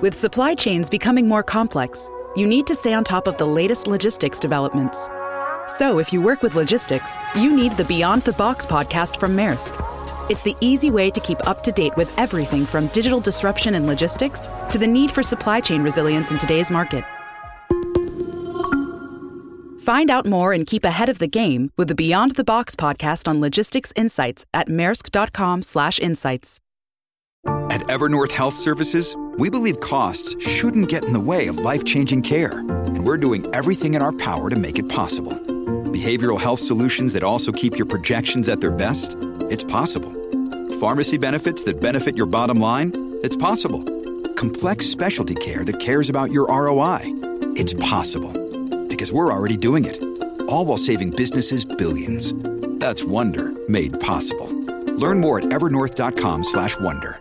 With supply chains becoming more complex, you need to stay on top of the latest logistics developments. So, if you work with logistics, you need the Beyond the Box podcast from Maersk. It's the easy way to keep up to date with everything from digital disruption in logistics to the need for supply chain resilience in today's market. Find out more and keep ahead of the game with the Beyond the Box podcast on logistics insights at maersk.com/insights. At Evernorth Health Services, we believe costs shouldn't get in the way of life-changing care, and we're doing everything in our power to make it possible. Behavioral health solutions that also keep your projections at their best? It's possible. Pharmacy benefits that benefit your bottom line? It's possible. Complex specialty care that cares about your ROI? It's possible. Because we're already doing it. All while saving businesses billions. That's Wonder made possible. Learn more at evernorth.com/wonder.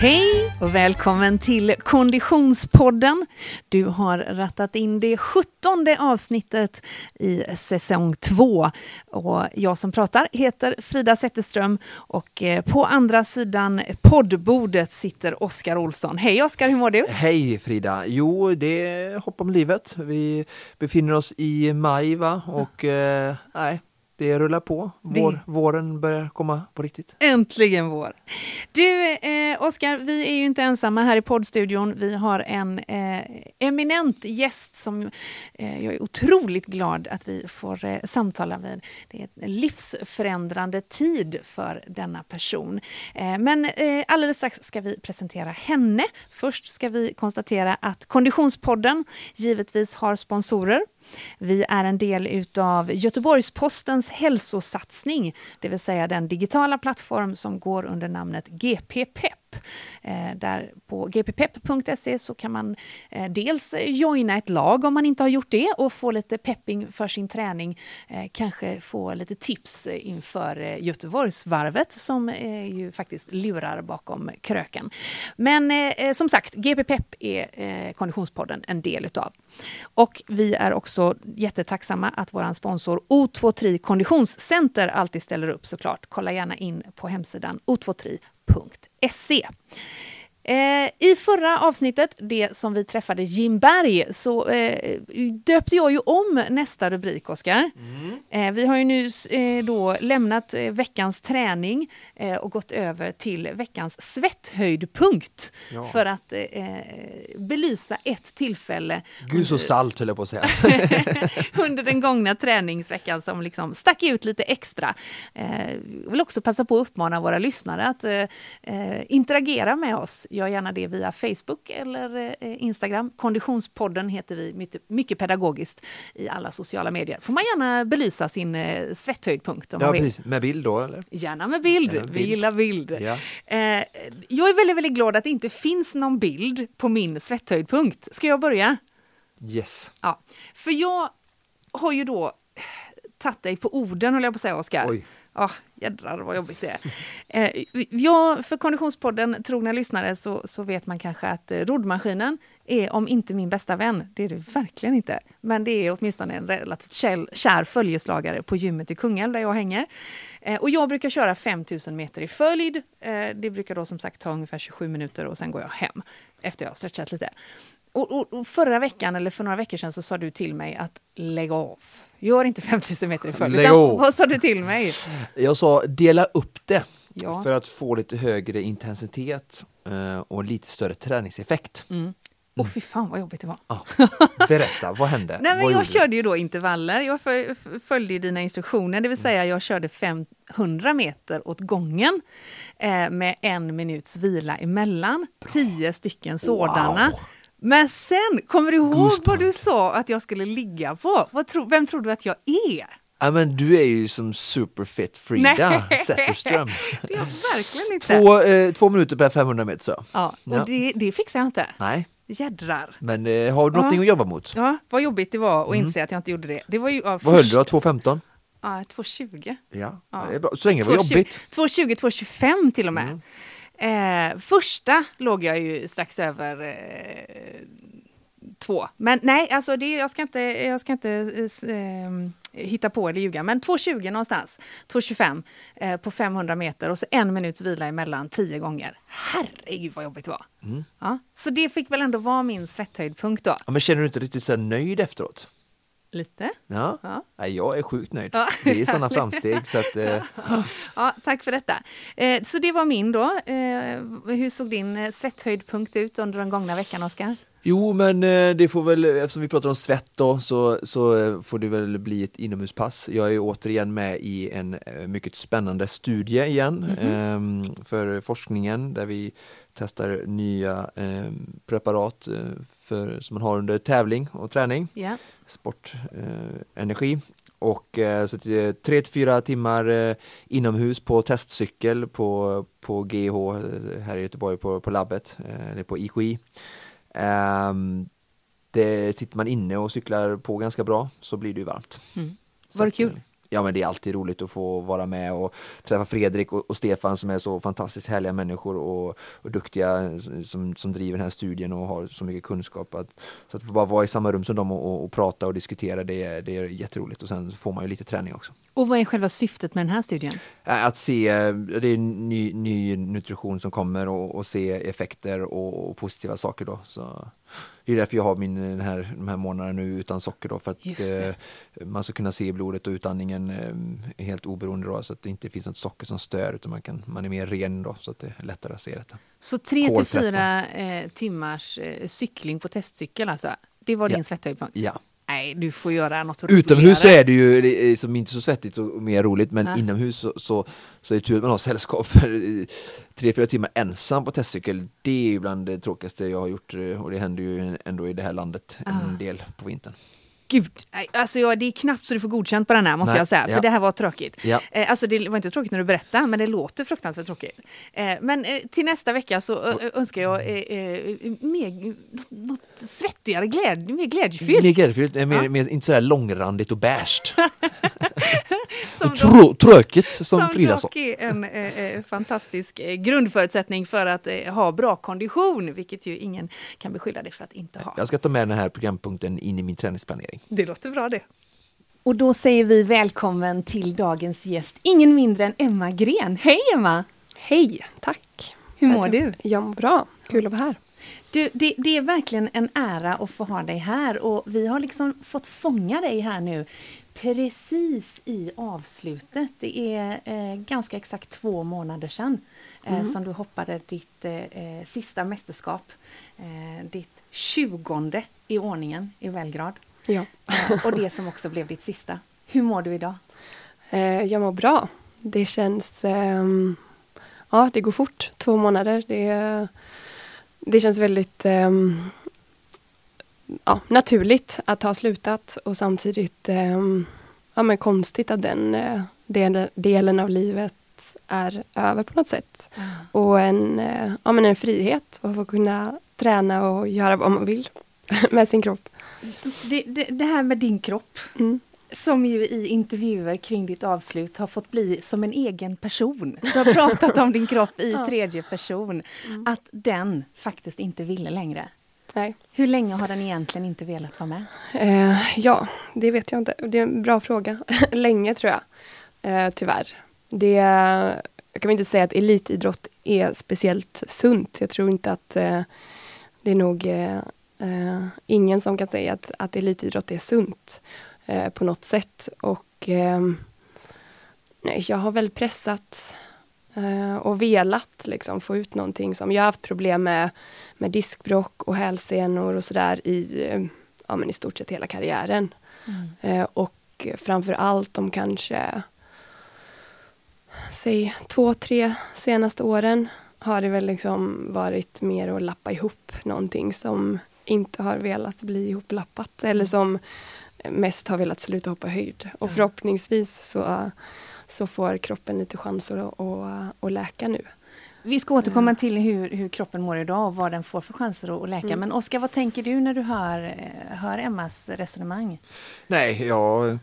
Hej och välkommen till Konditionspodden. Du har rattat in det sjuttonde avsnittet i säsong två. Och jag som pratar heter Frida Zetterström och eh, på andra sidan poddbordet sitter Oskar Olsson. Hej Oskar, hur mår du? Hej Frida! Jo, det är hopp om livet. Vi befinner oss i maj va? och eh, nej, det rullar på. Vår, det... Våren börjar komma på riktigt. Äntligen vår! Du, eh, Oskar, vi är ju inte ensamma här i poddstudion. Vi har en eh, eminent gäst som eh, jag är otroligt glad att vi får eh, samtala med. Det är en livsförändrande tid för denna person. Eh, men eh, alldeles strax ska vi presentera henne. Först ska vi konstatera att Konditionspodden givetvis har sponsorer. Vi är en del utav Göteborgs-Postens hälsosatsning, det vill säga den digitala plattform som går under namnet GP-PEP. Pep. Eh, där på gppepp.se så kan man eh, dels joina ett lag om man inte har gjort det och få lite pepping för sin träning. Eh, kanske få lite tips inför Göteborgsvarvet som ju faktiskt lurar bakom kröken. Men som sagt, GPPEP är Konditionspodden en del utav. Och vi är också jättetacksamma att vår sponsor O23 Konditionscenter alltid ställer upp såklart. Kolla gärna in på hemsidan O23 o23.se. Eh, I förra avsnittet, det som vi träffade Jim Berg, så eh, döpte jag ju om nästa rubrik, Oskar. Mm. Eh, vi har ju nu eh, då lämnat eh, veckans träning eh, och gått över till veckans svetthöjdpunkt ja. för att belysa ett tillfälle. Gud så salt höll jag på att säga. under den gångna träningsveckan som liksom stack ut lite extra. Jag vill också passa på att uppmana våra lyssnare att interagera med oss gör gärna det via Facebook eller eh, Instagram. Konditionspodden heter vi mycket, pedagogiskt i alla sociala medier. får man gärna belysa sin eh, svetthöjdpunkt. Om ja, man vill. precis. Med bild då? Eller? Gärna med bild. Gärna bild. Vi gillar bild. Ja. Eh, jag är väldigt, väldigt glad att det inte finns någon bild på min svetthöjdpunkt. Ska jag börja? Yes. Ja, för jag har ju då tagit dig på orden, höll jag på att säga, Oskar. Oh, jädrar vad jobbigt det är. Eh, ja, för Konditionspodden, trogna lyssnare, så, så vet man kanske att eh, roddmaskinen är, om inte min bästa vän, det är det verkligen inte, men det är åtminstone en relativt kär, kär följeslagare på gymmet i Kungälv där jag hänger. Eh, och jag brukar köra 5000 meter i följd. Eh, det brukar då som sagt ta ungefär 27 minuter och sen går jag hem efter jag har stretchat lite. Och, och, och, förra veckan, eller för några veckor sedan, så sa du till mig att lägg av. Gör inte 5000 meter i följd. Vad sa du till mig? Jag sa dela upp det ja. för att få lite högre intensitet eh, och lite större träningseffekt. Mm. Åh oh, fy fan vad jobbigt det var. Ah, berätta, vad hände? Nej, men jag körde ju då intervaller. Jag följde dina instruktioner, det vill säga jag körde 500 meter åt gången eh, med en minuts vila emellan. Bra. Tio stycken sådana. Wow. Men sen, kommer du ihåg Goosebump. vad du sa att jag skulle ligga på? Tro, vem tror du att jag är? Ja men du är ju som superfit Frida Zetterström. det är jag verkligen inte. Två, eh, två minuter per 500 meter så. Ja, och ja. Det, det fixar jag inte. Nej. Jädrar. Men eh, har du någonting ja. att jobba mot? Ja, vad jobbigt det var att mm. inse att jag inte gjorde det. det var ju, ja, vad höll du då? 2.15? Ja, 2.20. Ja, ja. det är bra. Så länge det var jobbigt. 2.20, 2.25 till och med. Mm. Eh, första låg jag ju strax över eh, två. Men nej, alltså det, jag ska inte, jag ska inte eh, hitta på eller ljuga, men 2.20 någonstans. 2.25 eh, på 500 meter och så en minuts vila emellan tio gånger. Herregud vad jobbigt det var. Mm. Ja, så det fick väl ändå vara min svetthöjdpunkt då. Ja, men känner du inte riktigt så nöjd efteråt? Lite. Ja. ja. Jag är sjukt nöjd. Ja. Det är sådana framsteg. Så att, eh. ja, tack för detta. Eh, så det var min då. Eh, hur såg din eh, svetthöjdpunkt ut under den gångna veckan, Oskar? Jo, men eh, det får väl, eftersom vi pratar om svett då, så, så eh, får det väl bli ett inomhuspass. Jag är återigen med i en eh, mycket spännande studie igen mm -hmm. för forskningen där vi testar nya preparat för, som man har under tävling och träning, yeah. sportenergi. Och så det tre till fyra timmar inomhus på testcykel på, på GH här i Göteborg på, på labbet, eller på IKI. Um, det sitter man inne och cyklar på ganska bra så blir det ju varmt. Mm. Var det kul? Ja men det är alltid roligt att få vara med och träffa Fredrik och, och Stefan som är så fantastiskt härliga människor och, och duktiga som, som driver den här studien och har så mycket kunskap. Att, så att få bara vara i samma rum som dem och, och, och prata och diskutera det är, det är jätteroligt och sen får man ju lite träning också. Och vad är själva syftet med den här studien? Att se, det är ny, ny nutrition som kommer och, och se effekter och, och positiva saker då. Så det är därför jag har min, den här, de här månaderna nu utan socker då för att eh, man ska kunna se blodet och utandningen eh, helt oberoende då så att det inte finns något socker som stör utan man, kan, man är mer ren då så att det är lättare att se detta. Så tre till fyra eh, timmars eh, cykling på testcykel alltså? Det var din ja. svetthöjdpunkt? Ja. Nej, du får göra något roligare. Utomhus så är det ju liksom inte så svettigt och mer roligt, men ja. inomhus så, så, så är det tur att man har sällskap. För tre, fyra timmar ensam på testcykel, det är bland det tråkigaste jag har gjort och det händer ju ändå i det här landet en ja. del på vintern. Gud, alltså ja, det är knappt så du får godkänt på den här måste Nej, jag säga, för ja. det här var tråkigt. Ja. Eh, alltså det var inte tråkigt när du berättar, men det låter fruktansvärt tråkigt. Eh, men eh, till nästa vecka så eh, önskar jag eh, eh, mer, något svettigare, glädje, mer glädjefyllt. Mer glädjefyllt, mer, ja. mer, inte sådär långrandigt och bärst. Trå tråkigt som, som Frida sa. Som är en fantastisk grundförutsättning för att ha bra kondition, vilket ju ingen kan beskylla dig för att inte ha. Jag ska ta med den här programpunkten in i min träningsplanering. Det låter bra det. Och då säger vi välkommen till dagens gäst, ingen mindre än Emma Gren. Hej Emma! Hej, tack! Hur mår du? Jag mår bra, kul att vara här. Du, det, det, är verkligen en ära att få ha dig här och vi har liksom fått fånga dig här nu precis i avslutet. Det är eh, ganska exakt två månader sedan eh, mm. som du hoppade ditt eh, eh sista mästerskap. Eh, ditt tjugonde i ordningen i Belgrad. Ja. Eh, och det som också blev ditt sista. Hur mår du idag? Jag mår bra. Det känns... Um, ja, det går fort. Två månader. Det, det känns väldigt um, ja, naturligt att ha slutat och samtidigt um, ja, men konstigt att den, uh, den delen av livet är över på något sätt. Mm. Och en, uh, ja, men en frihet att få kunna träna och göra vad man vill med sin kropp. Det, det, det här med din kropp, mm. som ju i intervjuer kring ditt avslut har fått bli som en egen person. Du har pratat om din kropp i tredje person. Mm. Att den faktiskt inte ville längre. Nej. Hur länge har den egentligen inte velat vara med? Eh, ja, det vet jag inte. Det är en bra fråga. Länge tror jag, eh, tyvärr. Det, jag kan inte säga att elitidrott är speciellt sunt. Jag tror inte att eh, det är nog eh, Uh, ingen som kan säga att, att elitidrott är sunt uh, på något sätt. Och uh, nej, jag har väl pressat och velat liksom, få ut någonting som jag har haft problem med, med diskbrock och hälsenor och sådär i, ja, men i stort sett hela karriären. Mm. och framför allt de kanske säg två, tre senaste åren har det väl liksom varit mer att lappa ihop någonting som inte har velat bli ihoplappat eller mm. som mest har velat sluta hoppa höjd. Och förhoppningsvis så, så får kroppen lite chanser att, att, att läka nu. Vi ska återkomma till hur, hur kroppen mår idag och vad den får för chanser att, att läka. Mm. Men Oskar, vad tänker du när du hör, eh, hör Emmas resonemang? Nej, ja,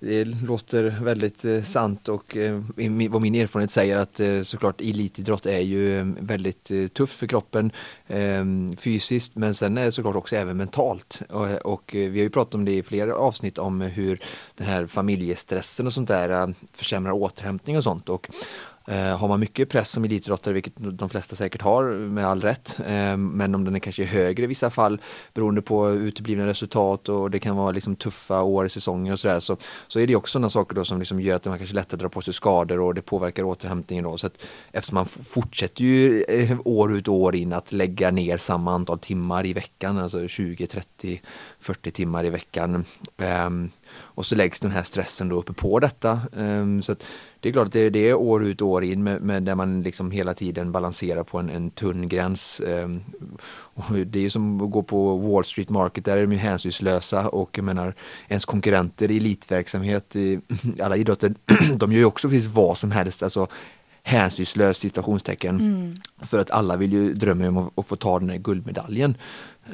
det låter väldigt eh, sant och eh, vad min erfarenhet säger att eh, såklart elitidrott är ju eh, väldigt eh, tufft för kroppen ehm, fysiskt men sen är det såklart också även mentalt. Och, och, vi har ju pratat om det i flera avsnitt om hur den här familjestressen och sånt där försämrar återhämtning och sånt. Och, Eh, Eh, har man mycket press som elitidrottare, vilket de flesta säkert har med all rätt, eh, men om den är kanske högre i vissa fall beroende på uteblivna resultat och det kan vara liksom tuffa år i och sådär så, så är det också sådana saker då som liksom gör att man kanske lättare drar på sig skador och det påverkar återhämtningen då. Så att, eftersom man fortsätter ju eh, år ut och år in att lägga ner samma antal timmar i veckan, alltså 20, 30, 40 timmar i veckan. Ehm, och så läggs den här stressen då uppe på detta. Um, så det är klart att det, det, är år ut och år in med, med där man liksom hela tiden balanserar på en, en tunn gräns. Um, det är som att gå på Wall Street Market, där är de ju hänsynslösa och jag menar ens konkurrenter i elitverksamhet i alla idrotter, de gör ju också precis vad som helst. Alltså, hänsynslös citationstecken. Mm. För att alla vill ju drömma om att, få ta den här guldmedaljen.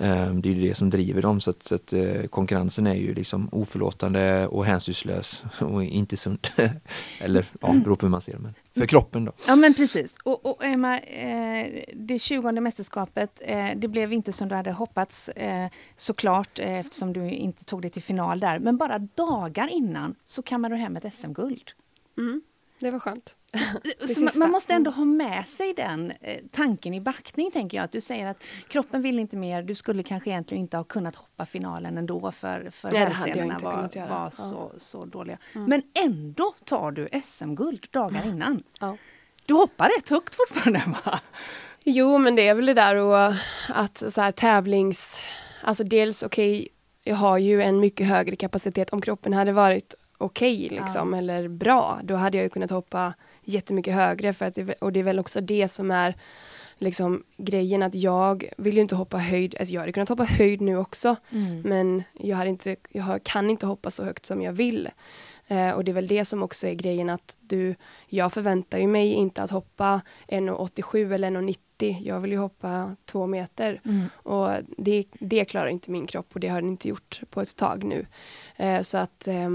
Ehm, det är ju det som driver dem så att, så att eh, konkurrensen är ju liksom oförlåtande och hänsynslös och inte sunt. Eller ja, mm. beror på hur man ser det. Men för kroppen då. Ja men precis. Och, och Emma, eh, det 20 mästerskapet, eh, det blev inte som du hade hoppats såklart eftersom du inte tog det till final där. Men bara dagar innan så kammade du hem ett SM-guld. Mm. Det var skönt. Så man måste ändå mm. ha med sig den eh, tanken i backning, tänker jag. Att du säger att kroppen vill inte mer, du skulle kanske egentligen inte ha kunnat hoppa finalen ändå för, för hälsenorna var, var så, ja. så dåliga. Mm. Men ändå tar du SM-guld dagar innan. Ja. Du hoppar rätt högt fortfarande, va? Jo, men det är väl det där och att så här, tävlings... Alltså dels, okej, okay, jag har ju en mycket högre kapacitet. Om kroppen hade varit okej okay, liksom, ja. eller bra, då hade jag kunnat hoppa jättemycket högre. För att och det är väl också det som är liksom grejen att jag vill ju inte hoppa höjd, alltså jag hade kunnat hoppa höjd nu också mm. men jag, hade inte, jag kan inte hoppa så högt som jag vill. Eh, och det är väl det som också är grejen att du, jag förväntar ju mig inte att hoppa 1,87 eller 1,90. Jag vill ju hoppa två meter. Mm. Och det, det klarar inte min kropp och det har den inte gjort på ett tag nu. Eh, så att eh,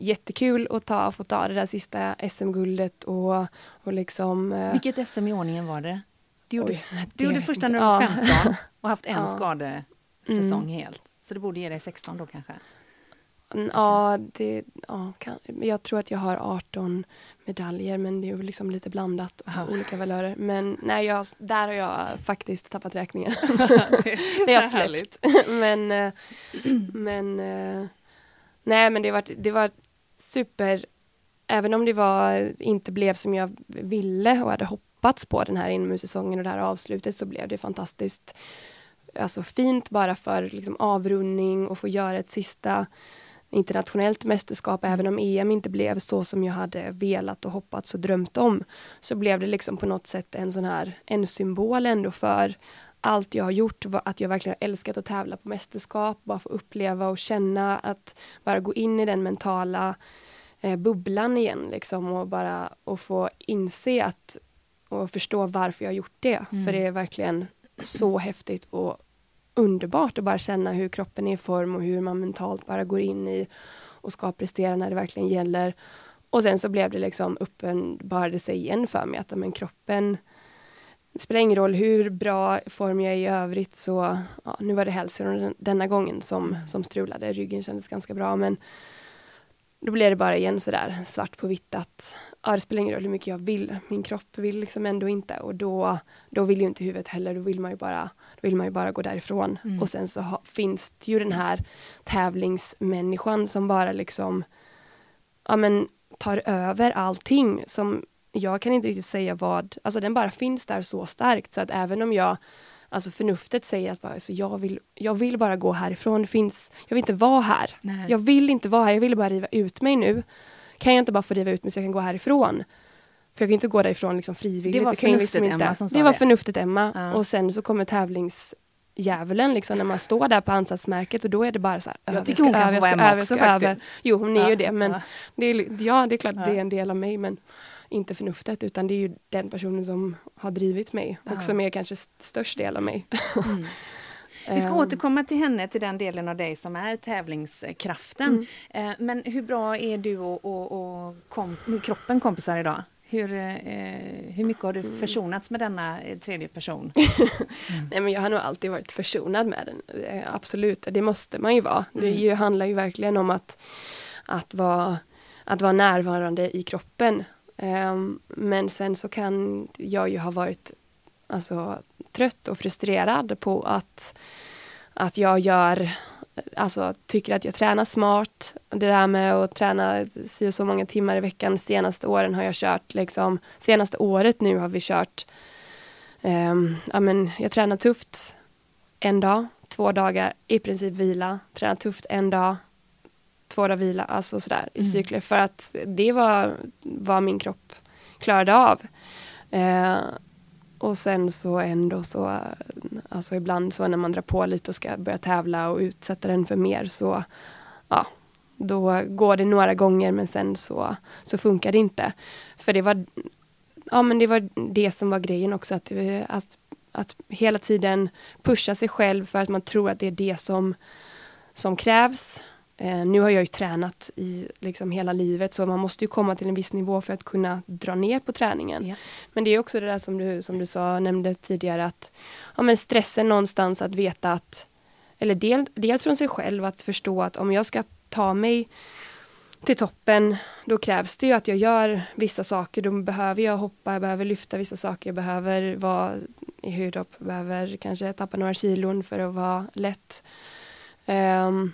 jättekul att ta, få ta det där sista SM-guldet och, och liksom... Eh, Vilket SM i ordningen var det? Du gjorde, Oj, du gjorde första när du var 15 och haft en ja. skadesäsong mm. helt. Så det borde ge dig 16 då kanske? Ja, det, ja kan, jag tror att jag har 18 medaljer men det är liksom lite blandat och olika valörer. Men nej, jag, där har jag faktiskt tappat räkningen. det har jag släppt. men, eh, men eh, Nej men det var, det var super, även om det var, inte blev som jag ville och hade hoppats på den här inomhussäsongen och det här avslutet så blev det fantastiskt alltså fint bara för liksom avrundning och få göra ett sista internationellt mästerskap, även om EM inte blev så som jag hade velat och hoppats och drömt om, så blev det liksom på något sätt en sån här, en symbol ändå för allt jag har gjort, att jag verkligen har älskat att tävla på mästerskap, bara få uppleva och känna att bara gå in i den mentala eh, bubblan igen liksom och bara och få inse att och förstå varför jag har gjort det. Mm. För det är verkligen så häftigt och underbart att bara känna hur kroppen är i form och hur man mentalt bara går in i och ska prestera när det verkligen gäller. Och sen så blev det liksom uppenbarade sig igen för mig att men kroppen det spelar ingen roll hur bra form jag är i övrigt så, ja, nu var det hälsan denna gången som, mm. som strulade. Ryggen kändes ganska bra men då blev det bara igen sådär svart på vitt att ja, det spelar ingen roll hur mycket jag vill. Min kropp vill liksom ändå inte och då, då vill ju inte huvudet heller. Då vill man ju bara, då vill man ju bara gå därifrån. Mm. Och sen så ha, finns det ju den här tävlingsmänniskan som bara liksom ja, men, tar över allting som jag kan inte riktigt säga vad, alltså den bara finns där så starkt så att även om jag Alltså förnuftet säger att bara, alltså jag, vill, jag vill bara gå härifrån. Det finns, jag vill inte vara här. Nej. Jag vill inte vara här. Jag vill bara riva ut mig nu. Kan jag inte bara få riva ut mig så jag kan gå härifrån? För jag kan inte gå därifrån liksom frivilligt. Det var förnuftet liksom inte, Emma som sa det. var förnuftet Emma. Ja. Och sen så kommer tävlingsdjävulen liksom när man står där på ansatsmärket och då är det bara så här. Jag tycker hon kan få vara Emma också faktiskt. Jo hon är ja. ju det men ja. Det är, ja det är klart ja. det är en del av mig men inte förnuftet utan det är ju den personen som har drivit mig och som är kanske störst del av mig. Mm. Vi ska återkomma till henne, till den delen av dig som är tävlingskraften. Mm. Men hur bra är du och, och, och kom, kroppen kompisar idag? Hur, eh, hur mycket har du mm. försonats med denna eh, tredje person? Mm. Nej, men jag har nog alltid varit försonad med den. Eh, absolut, det måste man ju vara. Mm. Det ju, handlar ju verkligen om att, att, vara, att vara närvarande i kroppen. Um, men sen så kan jag ju ha varit alltså, trött och frustrerad på att, att jag gör alltså, tycker att jag tränar smart. Det där med att träna så, så många timmar i veckan senaste åren har jag kört liksom, senaste året nu har vi kört um, ja, men jag tränar tufft en dag, två dagar, i princip vila, tränar tufft en dag, två dagar vila, alltså sådär i mm. cykler för att det var vad min kropp klarade av. Uh, och sen så ändå så, alltså ibland så när man drar på lite och ska börja tävla och utsätta den för mer så, ja, då går det några gånger men sen så, så funkar det inte. För det var, ja men det var det som var grejen också, att, att, att hela tiden pusha sig själv för att man tror att det är det som, som krävs. Eh, nu har jag ju tränat i liksom hela livet så man måste ju komma till en viss nivå för att kunna dra ner på träningen. Ja. Men det är också det där som du, som du sa, nämnde tidigare att ja, men stressen någonstans att veta att eller del, dels från sig själv att förstå att om jag ska ta mig till toppen då krävs det ju att jag gör vissa saker. Då behöver jag hoppa, jag behöver lyfta vissa saker, jag behöver vara i höjdhopp, behöver kanske tappa några kilon för att vara lätt. Um,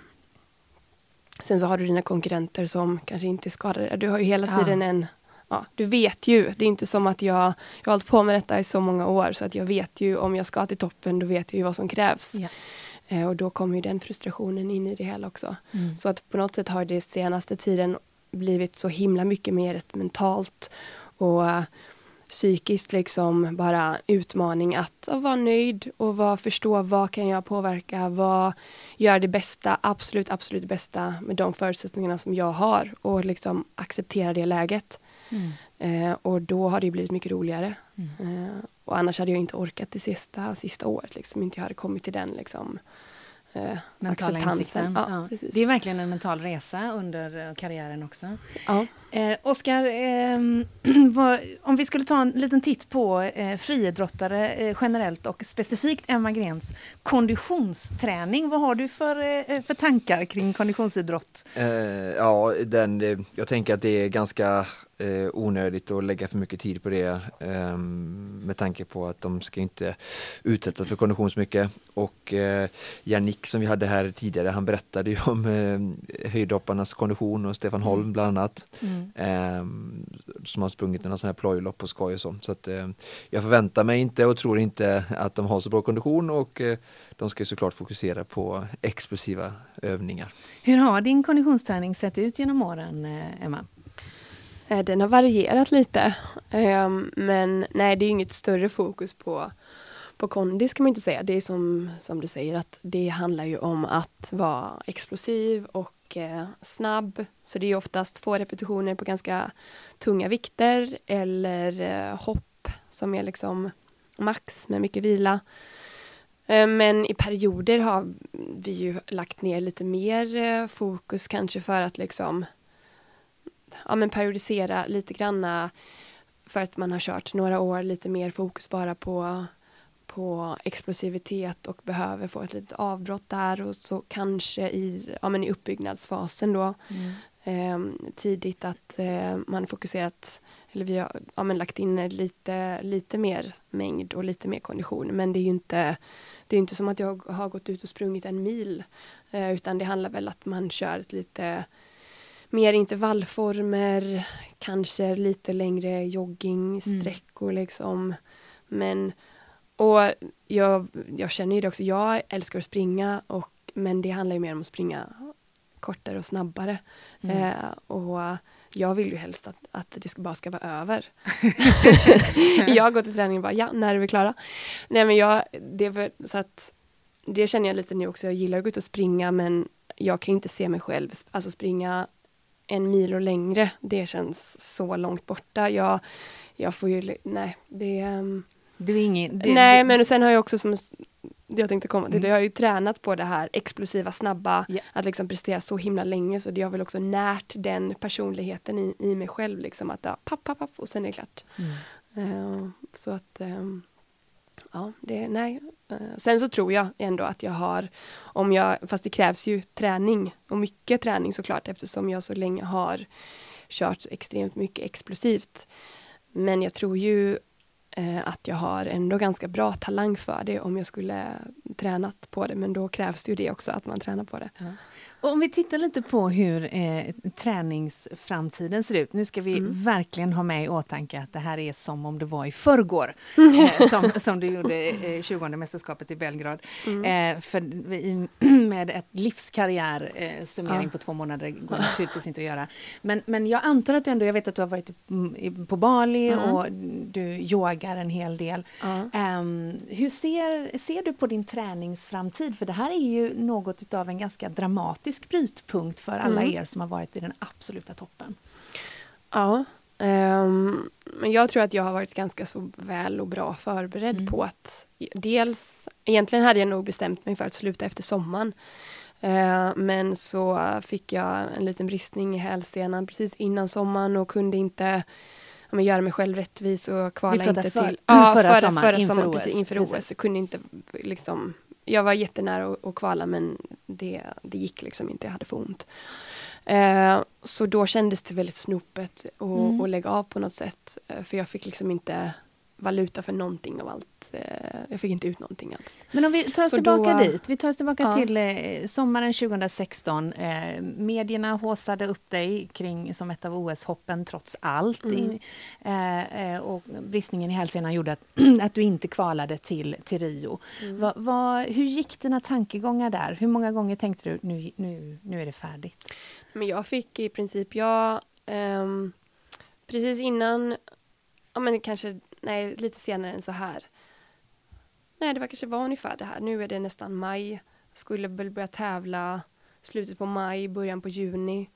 Sen så har du dina konkurrenter som kanske inte är skadade. Du har ju hela tiden ja. en Ja, du vet ju, det är inte som att jag, jag har hållit på med detta i så många år så att jag vet ju om jag ska till toppen då vet jag ju vad som krävs. Ja. Eh, och då kommer ju den frustrationen in i det hela också. Mm. Så att på något sätt har det senaste tiden blivit så himla mycket mer ett mentalt och psykiskt liksom bara utmaning att, att vara nöjd och vara, förstå vad kan jag påverka, vad gör det bästa, absolut, absolut bästa med de förutsättningarna som jag har och liksom acceptera det läget. Mm. Eh, och då har det blivit mycket roligare. Mm. Eh, och annars hade jag inte orkat det sista, sista året, liksom inte jag hade kommit till den liksom, eh, Mentala acceptansen. Ja, ja. Det är verkligen en mental resa under eh, karriären också. Ja. Eh, Oskar, eh, om vi skulle ta en liten titt på eh, friidrottare eh, generellt och specifikt Emma Grens konditionsträning. Vad har du för, eh, för tankar kring konditionsidrott? Eh, ja, den, jag tänker att det är ganska eh, onödigt att lägga för mycket tid på det eh, med tanke på att de ska inte utsättas för kondition så mycket. Och eh, Jannik som vi hade här tidigare, han berättade ju om eh, höjdhopparnas kondition och Stefan Holm mm. bland annat. Mm. Eh, som har sprungit några sådana här plojlopp på skoj och så. så att, eh, jag förväntar mig inte och tror inte att de har så bra kondition och eh, de ska såklart fokusera på explosiva övningar. Hur har din konditionsträning sett ut genom åren, eh, Emma? Eh, den har varierat lite. Ehm, men nej, det är inget större fokus på, på kondis kan man inte säga. Det är som, som du säger att det handlar ju om att vara explosiv och eh, snabb. Så det är oftast två repetitioner på ganska tunga vikter eller eh, hopp som är liksom max med mycket vila. Eh, men i perioder har vi ju lagt ner lite mer eh, fokus kanske för att liksom ja, men periodisera lite granna för att man har kört några år lite mer fokus bara på, på explosivitet och behöver få ett litet avbrott där och så kanske i, ja, men i uppbyggnadsfasen då mm. eh, tidigt att eh, man fokuserat eller vi har ja, men lagt in lite, lite mer mängd och lite mer kondition men det är ju inte det är inte som att jag har gått ut och sprungit en mil eh, utan det handlar väl att man kör ett lite mer intervallformer, kanske lite längre joggingsträckor mm. liksom. Men, och jag, jag känner ju det också, jag älskar att springa och, men det handlar ju mer om att springa kortare och snabbare. Mm. Eh, och jag vill ju helst att, att det bara ska vara över. jag går till träningen och bara, ja, när är vi klara? Nej men jag, det är för, så att det känner jag lite nu också, jag gillar att gå ut och springa men jag kan inte se mig själv alltså springa en mil och längre, det känns så långt borta. Jag, jag får ju, nej, det... Um, du är ingen, det, nej, men sen har jag också som jag tänkte komma till, Mm. jag har ju tränat på det här explosiva, snabba, Ja. att liksom prestera så himla länge så det har väl också närt den personligheten i, i mig själv liksom att ja, papp, papp, papp och sen är det klart. Mm. Eh, så att ehm, ja, det, nej. Eh, sen så tror jag ändå att jag har, om jag, fast det krävs ju träning och mycket träning såklart eftersom jag så länge har kört extremt mycket explosivt. Men jag tror ju eh, att jag har ändå ganska bra talang för det om jag skulle tränat på det. Men då krävs det ju det också, att man tränar på det. Ja om vi tittar lite på hur eh, träningsframtiden ser ut. Nu ska vi Mm. verkligen ha med i åtanke att det här är som om det var i förrgår. eh, som, som du gjorde eh, 20 mästerskapet i Belgrad. Mm. Eh, för vi, med ett livskarriär eh, summering Ja. på två månader går naturligtvis inte att göra. Men, men jag antar att du ändå, jag vet att du har varit på Bali Mm. och du yogar en hel del. Ehm, hur ser, ser du på din träningsframtid? För det här är ju något av en ganska dramatisk brytpunkt för alla Mm. er som har varit i den absoluta toppen. Ja, ehm, men jag tror att jag har varit ganska så väl och bra förberedd Mm. på att dels, egentligen hade jag nog bestämt mig för att sluta efter sommaren. Eh, men så fick jag en liten bristning i hälsenan precis innan sommaren och kunde inte ja, men göra mig själv rättvis och kvala inte för- till... förra sommaren, inför sommaren, OS. precis, inför OS. Precis. Kunde inte liksom... Jag var jättenära att, kvala men det, det gick liksom inte, jag hade för ont. Eh, så då kändes det väldigt snopet att Mm. lägga av på något sätt. Eh, för jag fick liksom inte valuta för någonting av allt. Eh, jag fick inte ut någonting alls. Men om vi tar oss Så tillbaka då- dit. Vi tar oss tillbaka Ja. till eh, sommaren 2016. Eh, medierna håsade upp dig kring som ett av OS-hoppen trots allt. Mm. Eh, och bristningen i hälsenan gjorde att, att du inte kvalade till, till Rio. Mm. Va, va, hur gick dina tankegångar där? Hur många gånger tänkte du nu, nu, nu är det färdigt? Men jag fick i princip, jag ehm, precis innan, ja men kanske, nej lite senare än så här. Nej det var kanske var ungefär det här, nu är det nästan maj. Skulle väl börja tävla slutet på maj, början på juni.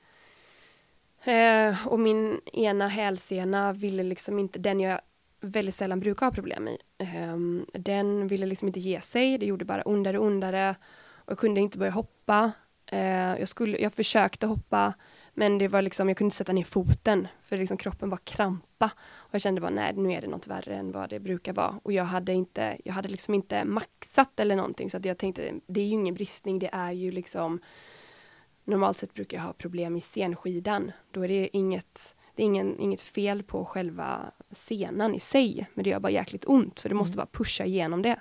Eh, och min ena hälsena ville liksom inte, den jag väldigt sällan brukar ha problem i. eh, den ville liksom inte ge sig, det gjorde bara ondare och ondare. Och jag kunde inte börja hoppa. Eh, jag, skulle, jag försökte hoppa men det var liksom, jag kunde inte sätta ner foten för liksom kroppen var krampa. Och jag kände bara nej nu är det något värre än vad det brukar vara. Och jag hade inte, jag hade liksom inte maxat eller någonting så att jag tänkte det är ju ingen bristning, det är ju liksom Normalt sett brukar jag ha problem i senskidan. Då är det inget, det är ingen, inget fel på själva senan i sig. Men det gör bara jäkligt ont så du måste bara pusha igenom det.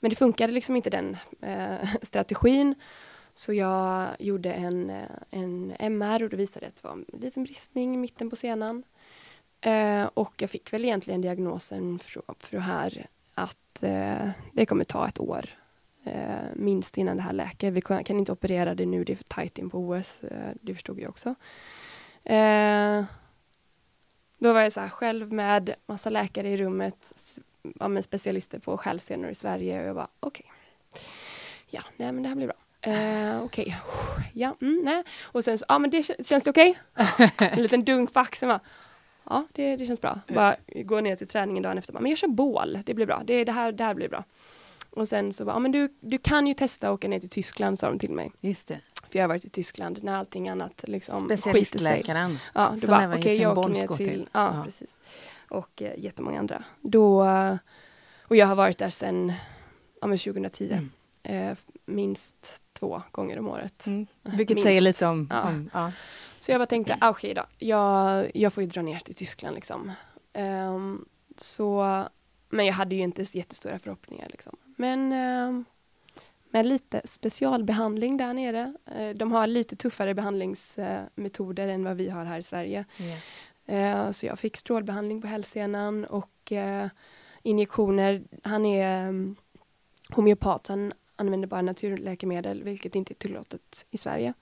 Men det funkade liksom inte den eh, strategin. Så jag gjorde en, eh, en MR och det visade att det var en liten bristning i mitten på senan. Eh, och jag fick väl egentligen diagnosen för, för det här att eh, det kommer ta ett år eh, minst innan det här läker. Vi kan, kan inte operera det nu, det är för tajt in på OS. Eh, det förstod jag också. Eh, då var jag så här själv med massa läkare i rummet, ja, specialister på skälsenor i Sverige och jag bara okej. Ja, nej men det här blir bra. Eh, okej, ja, mm, nej. Och sen så, ja men det kän- känns det okej? En liten dunk på axeln va? Ja, det, det känns bra. Bara gå ner till träningen dagen efter. bara, Men jag kör bål, det blir bra. Det, det, här, det här blir bra. Och sen så bara, ja, men du, du kan ju testa att åka ner till Tyskland, sa de till mig. Just det. För jag har varit i Tyskland när allting annat liksom. Specialistläkaren. Ja, då Som bara, okej Usain jag åker ner till, till. Ja, Ja. precis. Och eh, jättemånga andra. Då, och jag har varit där sedan ja, men 2010. Mm. Eh, minst två gånger om året. Mm. Vilket Minst. säger lite om... Ja. om ja. Så jag bara tänkte, ah, okej då, jag, jag får ju dra ner till Tyskland liksom. Ehm, så, men jag hade ju inte jättestora förhoppningar liksom. Men ehm, med lite specialbehandling där nere. Eh, de har lite tuffare behandlingsmetoder än vad vi har här i Sverige. Eh, så jag fick strålbehandling på hälsenan och eh, injektioner. Han är um, homeopat, han använder bara naturläkemedel, vilket inte är tillåtet i Sverige.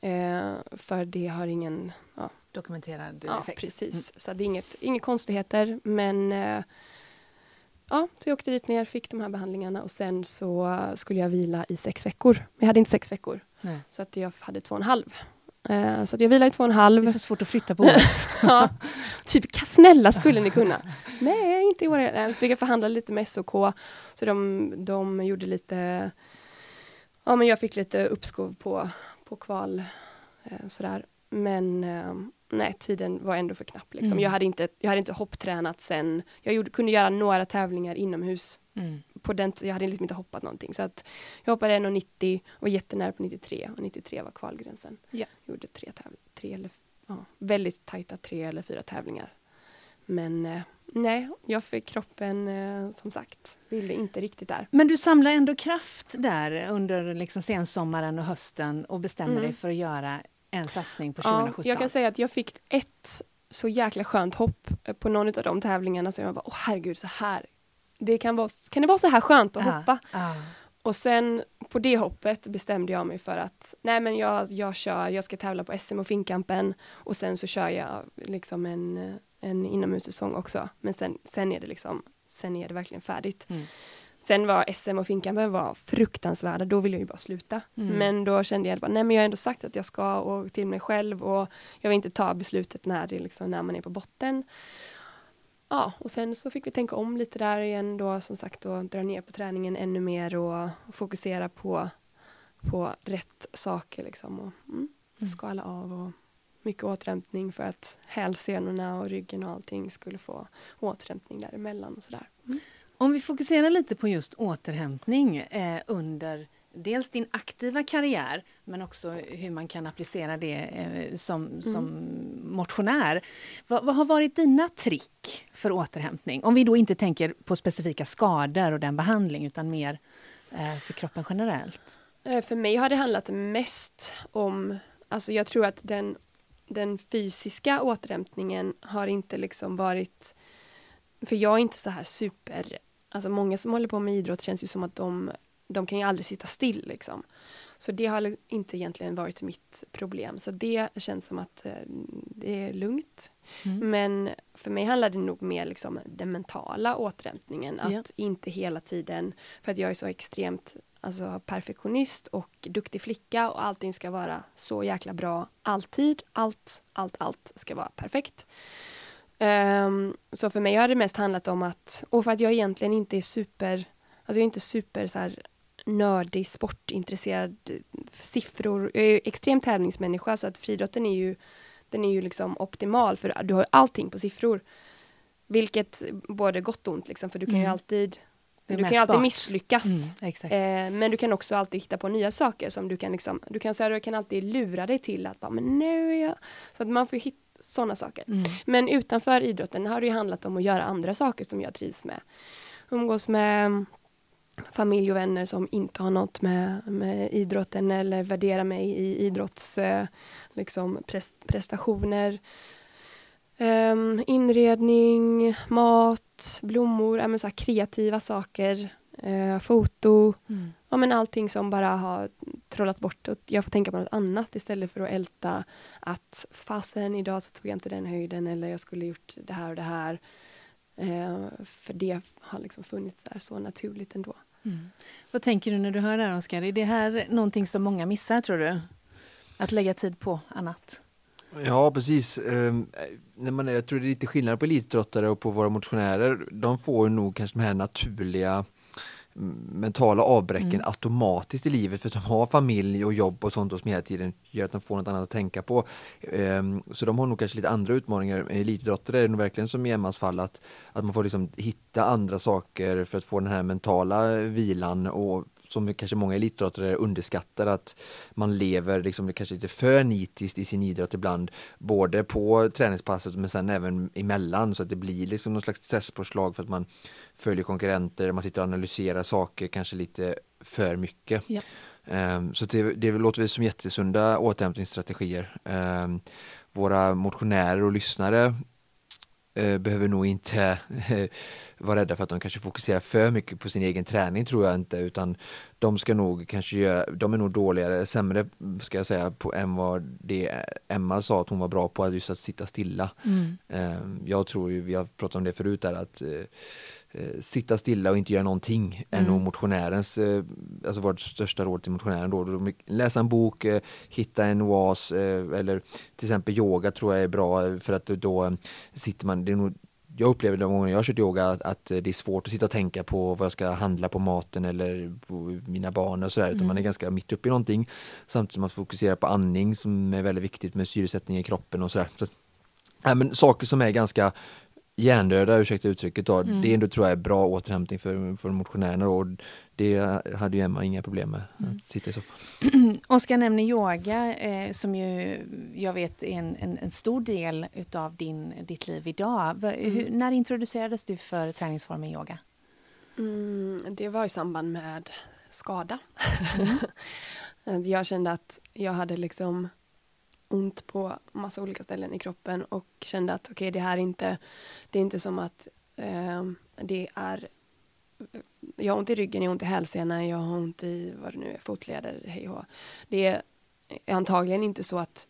Eh, för det har ingen, ja, Dokumenterad ja effekt. precis. Så det är inget, inga konstigheter, men eh, ja, så jag åkte dit ner, fick de här behandlingarna och sen så skulle jag vila i sex veckor. Men jag hade inte sex veckor, Nej. så att jag hade två och en halv. Eh, så jag vilar i två och en halv. Det är så svårt att flytta på OS. ja, typ, snälla skulle ni kunna? Nej, inte i år. Så fick jag förhandla lite med SOK. Så de, de gjorde lite, ja men jag fick lite uppskov på, på kval. Eh, sådär. Men eh, nej, tiden var ändå för knapp. Liksom. Mm. Jag, hade inte, jag hade inte hopptränat sen, jag gjorde, kunde göra några tävlingar inomhus. Mm. På den, jag hade liksom inte hoppat någonting. Så att jag hoppade 1,90 och var jättenära på 93 och 93 var kvalgränsen. Ja. Gjorde tre, tre eller, ja, väldigt tajta tre eller fyra tävlingar. Men eh, nej, jag fick kroppen eh, som sagt, ville inte riktigt där. Men du samlade ändå kraft där under liksom sensommaren och hösten och bestämde mm. dig för att göra en satsning på 2017? Ja, jag kan säga att jag fick ett så jäkla skönt hopp på någon av de tävlingarna som jag bara, åh herregud, så här. Det kan, vara, kan det vara så här skönt att ja, hoppa? Ja. Och sen på det hoppet bestämde jag mig för att nej men jag, jag kör, jag ska tävla på SM och Finnkampen och sen så kör jag liksom en, en inomhussäsong också. Men sen, sen är det liksom, sen är det verkligen färdigt. Mm. Sen var SM och Finkampen var fruktansvärda, då ville jag ju bara sluta. Mm. Men då kände jag att nej men jag har ändå sagt att jag ska och till mig själv och jag vill inte ta beslutet när, det liksom, när man är på botten. Ja, och sen så fick vi tänka om lite där igen då som sagt och dra ner på träningen ännu mer och, och fokusera på, på rätt saker liksom och mm, mm. skala av och mycket återhämtning för att hälsenorna och ryggen och allting skulle få återhämtning däremellan och sådär. Mm. Om vi fokuserar lite på just återhämtning eh, under dels din aktiva karriär men också hur man kan applicera det eh, som, mm. som motionär. Vad, vad, har varit dina trick för återhämtning? Om vi då inte tänker på specifika skador och den behandling utan mer eh, för kroppen generellt. Eh, för mig har det handlat mest om, alltså jag tror att den, den fysiska återhämtningen har inte liksom varit för jag är inte så här super Alltså många som håller på med idrott känns ju som att de, de kan ju aldrig sitta still liksom. Så det har inte egentligen varit mitt problem. Så det känns som att eh, det är lugnt. Mm. Men för mig handlar det nog mer liksom den mentala återhämtningen. Att ja. inte hela tiden, för att jag är så extremt alltså, perfektionist och duktig flicka och allting ska vara så jäkla bra alltid. Allt, allt, allt ska vara perfekt. Um, så för mig har det mest handlat om att, och för att jag egentligen inte är super, alltså jag är inte super så här nördig, sportintresserad, siffror. Jag är extrem tävlingsmänniska så att friidrotten är ju, den är ju liksom optimal för du har allting på siffror. Vilket både gott och ont liksom, för du kan mm. ju alltid du kan ju alltid misslyckas. Mm, eh, men du kan också alltid hitta på nya saker som du kan liksom, du kan, så här, du kan alltid lura dig till att bara, men nu är jag... Så att man får hitta sådana saker. Mm. Men utanför idrotten har det ju handlat om att göra andra saker som jag trivs med. Umgås med familj och vänner som inte har något med, med idrotten eller värdera mig i idrotts eh, liksom prestationer. Um, inredning, mat, blommor, ja, så kreativa saker, uh, foto. Mm ja, men allting som bara har trollat bort och jag får tänka på något annat istället för att älta att fasen idag så tog jag inte den höjden eller jag skulle gjort det här och det här. Eh, för det har liksom funnits där så naturligt ändå. Mm. Vad tänker du när du hör det här Oskar? Är det här någonting som många missar tror du? Att lägga tid på annat? Ja precis. Um, man, jag tror det är lite skillnad på elitidrottare och på våra motionärer. De får nog kanske de här naturliga mentala avbräcken mm. automatiskt i livet för att de har familj och jobb och sånt som hela tiden gör att de får något annat att tänka på. Um, så de har nog kanske lite andra utmaningar. Elitidrottare är det nog verkligen som i Emmas fall att, att man får liksom hitta andra saker för att få den här mentala vilan och som kanske många elitidrottare underskattar att man lever liksom kanske lite för nitiskt i sin idrott ibland. Både på träningspasset men sen även emellan så att det blir liksom någon slags stresspåslag för att man följer konkurrenter, man sitter och analyserar saker kanske lite för mycket. Ja. Um, så det, det låter väl som jättesunda återhämtningsstrategier. Um, våra motionärer och lyssnare uh, behöver nog inte vara rädda för att de kanske fokuserar för mycket på sin egen träning tror jag inte utan de ska nog kanske göra, de är nog dåligare, sämre ska jag säga på, än vad det Emma sa att hon var bra på, just att sitta stilla. Mm. Ehm, jag tror ju, vi har pratat om det förut där att eh, eh, sitta stilla och inte göra någonting mm. är nog motionärens, eh, alltså vårt största råd till motionären då. Läsa en bok, eh, hitta en oas eh, eller till exempel yoga tror jag är bra för att då sitter man, det är nog jag upplever de gånger jag har kört yoga att, det är svårt att sitta och tänka på vad jag ska handla på maten eller på mina barn och sådär, mm. utan man är ganska mitt uppe i någonting. Samtidigt som man fokuserar på andning som är väldigt viktigt med syresättning i kroppen och sådär. Så, ja, men saker som är ganska hjärndöda, ursäkta uttrycket, då, mm. det ändå tror jag är bra återhämtning för, för motionärerna och det hade ju Emma inga problem med, mm. att sitta i soffan. Oskar nämner yoga eh, som ju jag vet är en, en, en stor del utav din, ditt liv idag. Mm. Hur, när introducerades du för träningsformen yoga? Mm, det var i samband med skada. Mm. jag kände att jag hade liksom ont på massa olika ställen i kroppen och kände att okej, okay, det här är inte, det är inte som att eh, det är jag har ont i ryggen, jag har ont i hälsenan, jag har ont i vad det nu är, fotleder, hej och Det är antagligen inte så att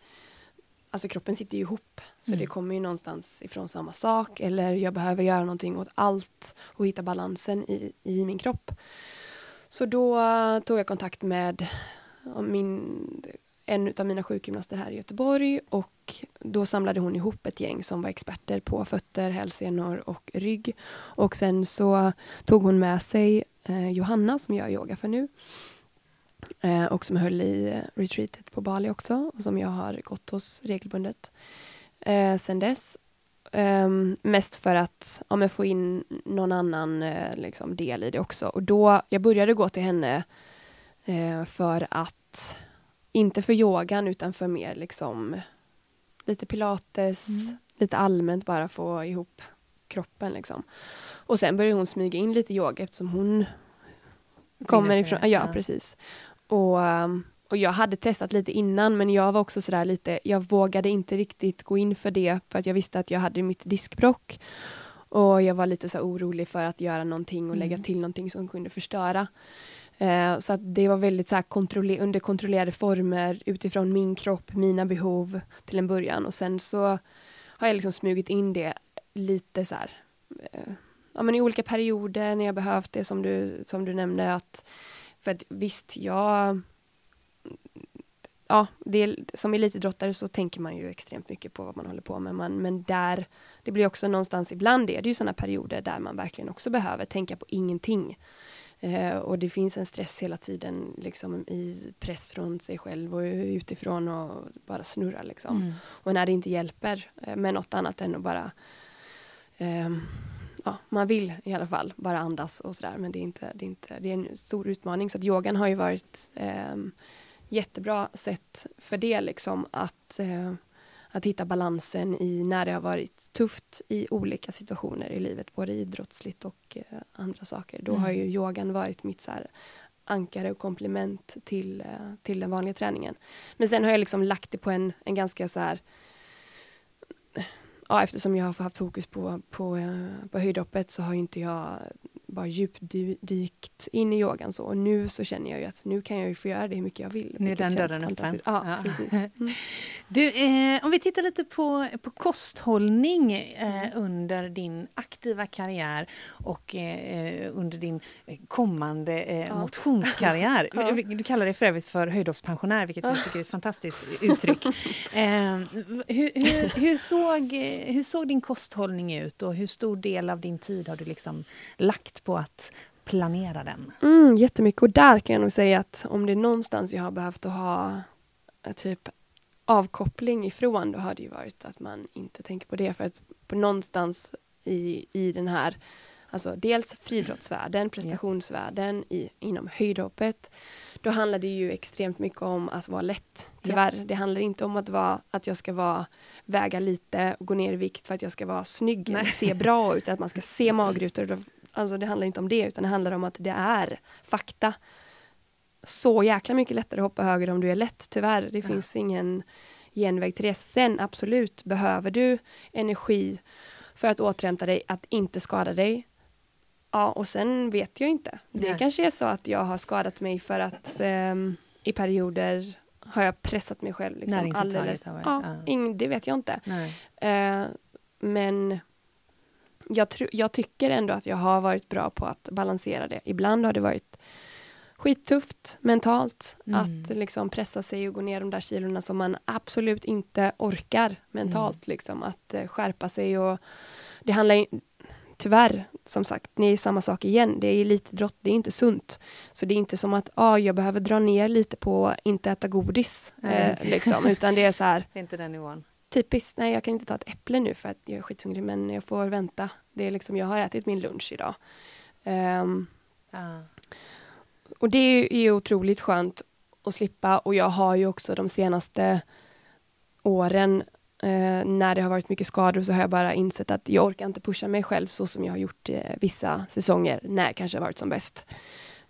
Alltså kroppen sitter ju ihop, så mm. det kommer ju någonstans ifrån samma sak eller jag behöver göra någonting åt allt och hitta balansen i, i min kropp. Så då tog jag kontakt med min en av mina sjukgymnaster här i Göteborg och då samlade hon ihop ett gäng som var experter på fötter, hälsenor och rygg. Och sen så tog hon med sig eh, Johanna som jag yoga för nu eh, och som höll i retreatet på Bali också och som jag har gått hos regelbundet eh, sen dess. Um, mest för att ja, få in någon annan eh, liksom, del i det också. Och då, jag började gå till henne eh, för att inte för yogan utan för mer liksom lite pilates, mm. lite allmänt bara få ihop kroppen liksom. Och sen började hon smyga in lite yoga eftersom hon kommer ifrån, ja, ja precis. Och, um, och jag hade testat lite innan men jag var också sådär lite, jag vågade inte riktigt gå in för det för att jag visste att jag hade mitt diskbrock. Och jag var lite så orolig för att göra någonting och lägga mm. till någonting som kunde förstöra. Eh, så att det var väldigt så kontroller under kontrollerade former utifrån min kropp, mina behov till en början och sen så har jag liksom smugit in det lite så här, eh, ja men i olika perioder när jag behövt det som du, som du nämnde att för att visst, jag ja, det, som elitidrottare så tänker man ju extremt mycket på vad man håller på med, man, men där, det blir också någonstans, ibland är det ju sådana perioder där man verkligen också behöver tänka på ingenting. Eh, och det finns en stress hela tiden liksom, i press från sig själv och utifrån och bara snurra. Liksom. Mm. Och när det inte hjälper eh, med något annat än att bara eh, ja, man vill i alla fall bara andas och sådär men det är, inte, det, är inte, det är en stor utmaning så att yogan har ju varit eh, jättebra sätt för det liksom att eh, att hitta balansen i när det har varit tufft i olika situationer i livet, både idrottsligt och eh, andra saker. Då mm. har ju yogan varit mitt så här, ankare och komplement till, eh, till den vanliga träningen. Men sen har jag liksom lagt det på en, en ganska så här ja, eftersom jag har haft fokus på, på, eh, på höjdhoppet så har inte jag bara djupdykt in i yogan så. Och nu så känner jag ju att nu kan jag ju få göra det hur mycket jag vill. Nu är den dörren öppen. Ja, ja. Mm. Du, eh, om vi tittar lite på, på kosthållning eh, mm. under din aktiva karriär och eh, under din kommande eh, ja. motionskarriär. ja. Du kallar dig för övrigt för höjdhoppspensionär, vilket jag tycker är ett fantastiskt uttryck. Eh, hur, hur, hur, såg, hur såg din kosthållning ut och hur stor del av din tid har du liksom lagt på att planera den? Mm, jättemycket och där kan jag nog säga att om det är någonstans jag har behövt att ha eh, typ avkoppling ifrån, då har det ju varit att man inte tänker på det för att på någonstans i, i den här Alltså dels friidrottsvärlden, prestationsvärlden i, inom höjdhoppet. Då handlar det ju extremt mycket om att vara lätt, tyvärr. Ja. Det handlar inte om att, vara, att jag ska vara, väga lite och gå ner i vikt för att jag ska vara snygg se bra ut, att man ska se magrutor Alltså det handlar inte om det, utan det handlar om att det är fakta. Så jäkla mycket lättare att hoppa höger om du är lätt, tyvärr. Det ja. finns ingen genväg till det. Sen absolut, behöver du energi för att återhämta dig, att inte skada dig, Ja, och sen vet jag inte. Det Nej. kanske är så att jag har skadat mig för att ehm, i perioder har jag pressat mig själv. Liksom, alldeles. Ja, ja. ing, det vet jag inte. Eh, men jag, jag tycker ändå att jag har varit bra på att balansera det. Ibland har det varit skittufft mentalt Mm. att liksom pressa sig och gå ner de där kilorna som man absolut inte orkar mentalt. Mm. Liksom, att eh, skärpa sig och det handlar tyvärr, som sagt, det är samma sak igen. Det är elitidrott, det är inte sunt. Så det är inte som att ah, jag behöver dra ner lite på inte äta godis. Eh, liksom, utan det är så här, Det är inte den nivån. Typiskt, nej jag kan inte ta ett äpple nu för att jag är skithungrig men jag får vänta. Det är liksom, jag har ätit min lunch idag. Ehm, Ja. och det är ju otroligt skönt att slippa och jag har ju också de senaste åren eh, när det har varit mycket skador så har jag bara insett att jag orkar inte pusha mig själv så som jag har gjort eh, vissa säsonger när jag kanske har varit som bäst.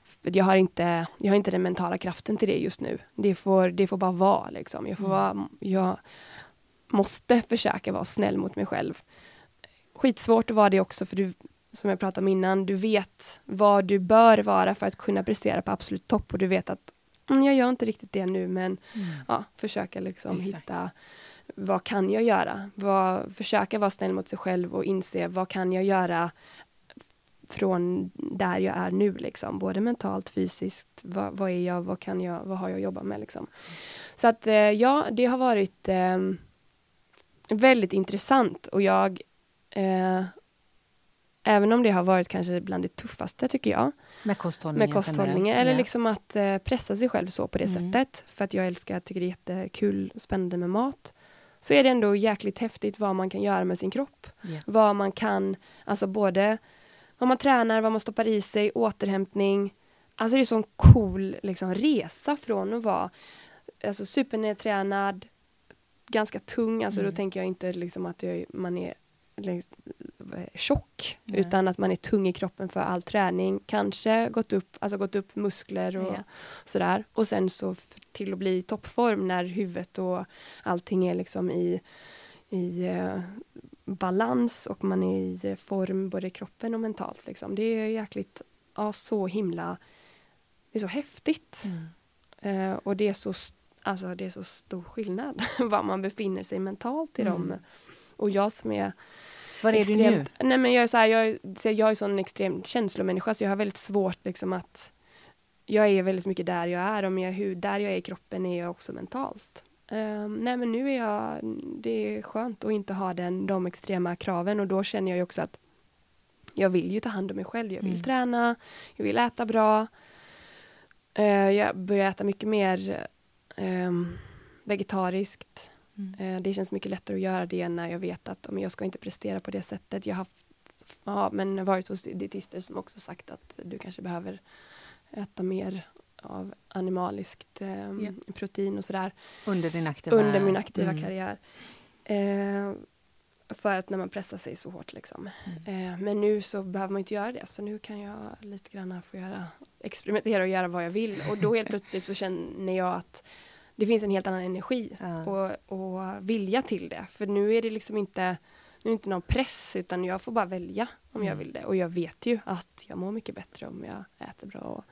För jag har, inte, jag har inte den mentala kraften till det just nu. Det får, det får bara vara. Liksom. Jag, får vara jag måste försöka vara snäll mot mig själv. Skitsvårt att vara det också för du, som jag pratade om innan, du vet vad du bör vara för att kunna prestera på absolut topp och du vet att mm, jag gör inte riktigt det nu men ja, försöka liksom Exakt. hitta vad kan jag göra? Vad, försöka vara snäll mot sig själv och inse vad kan jag göra från där jag är nu, liksom. både mentalt, fysiskt, vad, vad är jag, vad kan jag, vad har jag att jobba med liksom. Så att eh, ja, det har varit eh, väldigt intressant och jag eh, Även om det har varit kanske bland det tuffaste tycker jag Med kosthållningen med kosthållningen eller Ja. liksom att eh, pressa sig själv så på det Mm. sättet för att jag älskar, tycker det är jättekul och spännande med mat så är det ändå jäkligt häftigt vad man kan göra med sin kropp. Ja. Vad man kan, alltså både vad man tränar, vad man stoppar i sig, återhämtning. Alltså det är en sån cool liksom, resa från att vara alltså, supernedtränad, ganska tung, alltså Mm. då tänker jag inte liksom att jag, man är tjock, Nej. utan att man är tung i kroppen för all träning, kanske gått upp, alltså gått upp muskler och Ja. sådär. Och sen så till att bli i toppform när huvudet och allting är liksom i, i eh, balans och man är i eh, form både i kroppen och mentalt. Liksom. Det är jäkligt, ja så himla, det är så häftigt. Mm. Eh, och det är så, alltså, det är så stor skillnad var man befinner sig mentalt i dem. Mm. Och jag som är Var är du nu? extremt, Nej men jag är så här, jag, är- så jag är sån extrem känslomänniska så jag har väldigt svårt liksom att jag är väldigt mycket där jag är och med hur, där jag är i kroppen är jag också mentalt. Ehm, nej men nu är jag, det är skönt att inte ha den, de extrema kraven och då känner jag ju också att jag vill ju ta hand om mig själv, jag vill Mm. träna, jag vill äta bra. Eh, jag börjar äta mycket mer ehm, vegetariskt. Mm. Eh, Det känns mycket lättare att göra det när jag vet att om jag ska inte prestera på det sättet. Jag har haft, ja, men varit hos dietister som också sagt att du kanske behöver äta mer av animaliskt eh, Ja. protein och sådär Under din aktiva... under min aktiva Mm. karriär. Eh, för att när man pressar sig så hårt liksom. Mm. Eh, men nu så behöver man inte göra det så nu kan jag lite grann få göra, experimentera och göra vad jag vill och då helt plötsligt så känner jag att det finns en helt annan energi Ja. och, och vilja till det. För nu är det liksom inte, nu är inte någon press utan jag får bara välja om jag Mm. vill det. Och jag vet ju att jag mår mycket bättre om jag äter bra och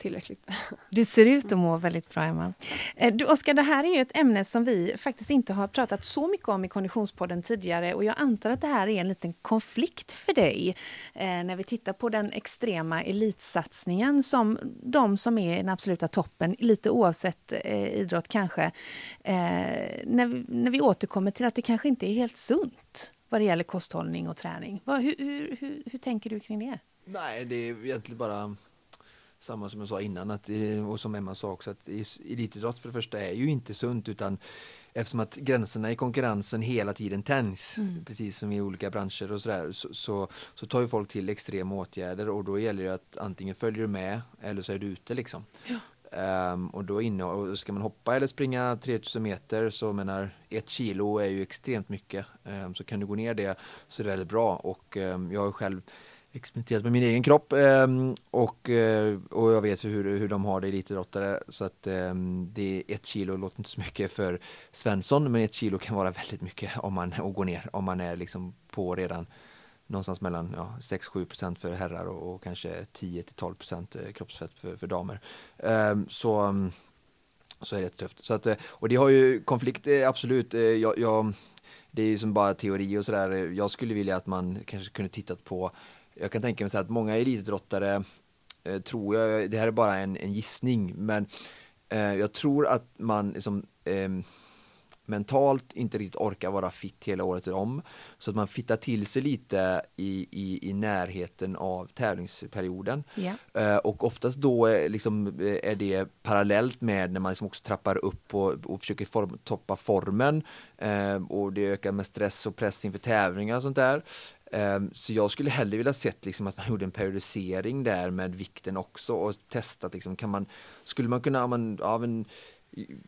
tillräckligt. Du ser ut att må väldigt bra, Emma. Eh, Du, Oskar, det här är ju ett ämne som vi faktiskt inte har pratat så mycket om i Konditionspodden tidigare och jag antar att det här är en liten konflikt för dig eh, när vi tittar på den extrema elitsatsningen som de som är i den absoluta toppen, lite oavsett eh, idrott kanske, eh, när, vi, när vi återkommer till att det kanske inte är helt sunt vad det gäller kosthållning och träning. Vad, hur, hur, hur, hur tänker du kring det? Nej, det är egentligen bara samma som jag sa innan att, det- och som Emma sa också att i- elitidrott för det första är ju inte sunt utan eftersom att gränserna i konkurrensen hela tiden tänjs Mm. precis som i olika branscher och sådär så, så, så tar ju folk till extrema åtgärder och då gäller det att antingen följer du med eller så är du ute liksom. Ehm, och då inne, och ska man hoppa eller springa 3000 meter så menar ett kilo är ju extremt mycket. Ehm, så kan du gå ner det så är det väldigt bra och ehm, jag har själv experimenterat med min egen kropp eh, och, eh, och jag vet hur, hur de har det elitidrottare så att eh, det är ett kilo låter inte så mycket för Svensson men ett kilo kan vara väldigt mycket om man och går ner om man är liksom på redan någonstans mellan ja, 6-7% för herrar och, och kanske 10-12 eh, kroppsfett för, för damer. Ehm, så, så är det tufft. Så att, eh, och det har ju konflikt, eh, absolut. Jag, jag, det är ju som bara teori och sådär. Jag skulle vilja att man kanske kunde tittat på jag kan tänka mig så att många elitidrottare eh, tror jag, det här är bara en, en gissning, men eh, jag tror att man liksom, eh, mentalt inte riktigt orkar vara fit hela året om. Så att man fittar till sig lite i, i, i närheten av tävlingsperioden. Yeah. och oftast då liksom, är det parallellt med när man liksom också trappar upp och, och försöker form, toppa formen. Eh, och det ökar med stress och press inför tävlingar och sånt där. Ehm, så jag skulle hellre vilja sett liksom att man gjorde en periodisering där med vikten också och testat liksom, kan man, skulle man kunna, man, ja, men,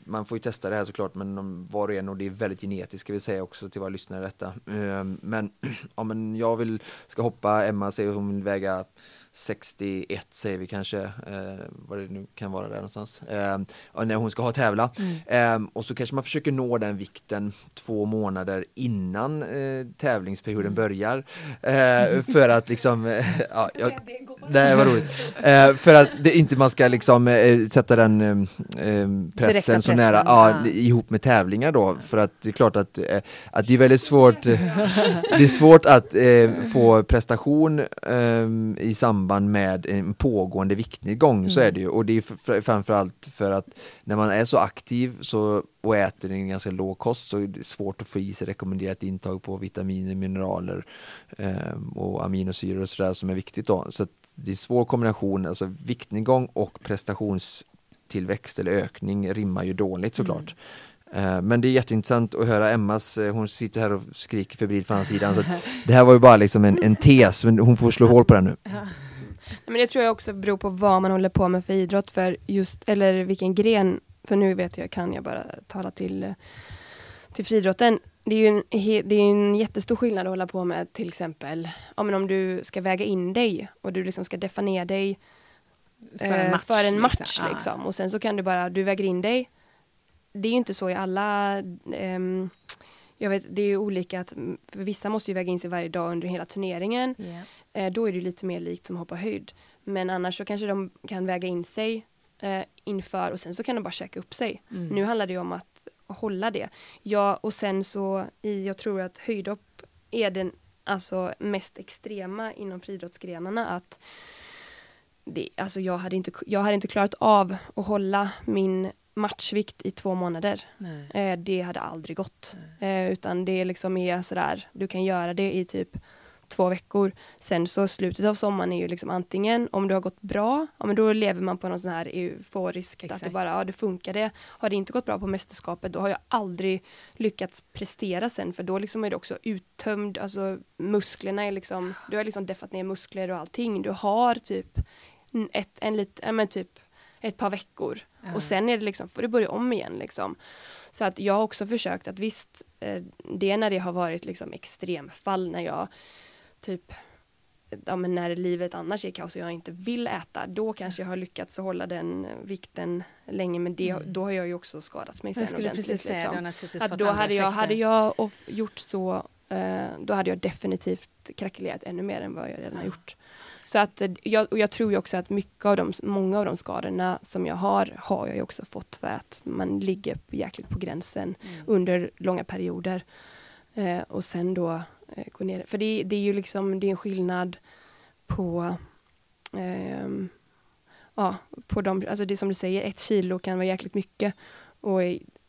man får ju testa det här såklart men var och en och det är väldigt genetiskt ska vi säga också till våra lyssnare detta. Ehm, men, ja, men jag vill, ska hoppa, Emma säger hon vill väga 61 säger vi kanske, eh, vad det nu kan vara där någonstans, eh, när hon ska ha tävla. Mm. Eh, och så kanske man försöker nå den vikten två månader innan eh, tävlingsperioden mm. börjar. Eh, för att liksom, eh, ja, jag, Nej, vad roligt. För att det inte man ska liksom sätta den pressen, pressen så nära, ja, ihop med tävlingar då. För att det är klart att, att det är väldigt svårt, det är svårt att få prestation i samband samband med en pågående viktnedgång, mm. så är det ju. Och det är framförallt för att när man är så aktiv så, och äter en ganska låg kost så är det svårt att få i sig rekommenderat intag på vitaminer, mineraler eh, och aminosyror och sådär som är viktigt då. Så det är en svår kombination, alltså viktnedgång och prestationstillväxt eller ökning rimmar ju dåligt såklart. Mm. Eh, men det är jätteintressant att höra Emmas, eh, hon sitter här och skriker febrilt på andra sidan. Så det här var ju bara liksom en, en tes, men hon får slå hål på den nu. Men det tror jag också beror på vad man håller på med för idrott, för just, eller vilken gren, för nu vet jag, kan jag bara tala till, till friidrotten. Det är ju en, det är en jättestor skillnad att hålla på med till exempel, ja, men om du ska väga in dig och du liksom ska deffa ner dig för en match. För en match liksom. liksom. Och sen så kan du bara, du väger in dig. Det är ju inte så i alla um, jag vet, det är ju olika, att, vissa måste ju väga in sig varje dag under hela turneringen. Yeah. Eh, då är det lite mer likt som hoppa höjd. Men annars så kanske de kan väga in sig eh, inför och sen så kan de bara käka upp sig. Mm. Nu handlar det om att hålla det. Ja, och sen så i, jag tror att höjdhopp är den alltså mest extrema inom friidrottsgrenarna att det, alltså jag, hade inte, jag hade inte klarat av att hålla min matchvikt i två månader. Eh, det hade aldrig gått. Eh, utan det liksom är sådär, du kan göra det i typ två veckor. Sen så slutet av sommaren är ju liksom antingen om det har gått bra, ja men då lever man på någon sån här euforisk, att det bara, ja det funkade. Har det inte gått bra på mästerskapet, då har jag aldrig lyckats prestera sen, för då liksom är det också uttömd, alltså musklerna är liksom, du har liksom deffat ner muskler och allting. Du har typ ett, en lit, ja men typ ett par veckor. Mm. Och sen är det liksom, får du börja om igen liksom. Så att jag har också försökt att visst, eh, det när det har varit liksom extremfall när jag typ ja, men när livet annars är kaos och jag inte vill äta, då kanske jag har lyckats hålla den vikten länge, men det, mm. då har jag ju också skadat mig sen ordentligt. Precis säga, liksom. att då hade jag, hade jag gjort så, eh, då hade jag definitivt krackelerat ännu mer än vad jag redan har gjort. Så att eh, jag, och jag tror ju också att mycket av de, många av de skadorna som jag har, har jag ju också fått för att man ligger jäkligt på gränsen mm. under långa perioder. Eh, och sen då gå ner. För det, det, är ju liksom, det är en skillnad på eh, ja, på de, alltså det som du säger, ett kilo kan vara jäkligt mycket. Och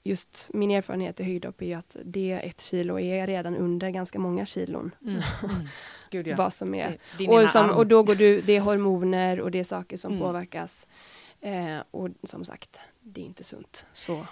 just min erfarenhet i höjdhopp är att det ett kilo är redan under ganska många kilon. Mm. Mm. Gud, ja. vad som är. Och, som, och, då går du, det är hormoner och det är saker som mm. påverkas. Eh, och som sagt, det är inte sunt. Så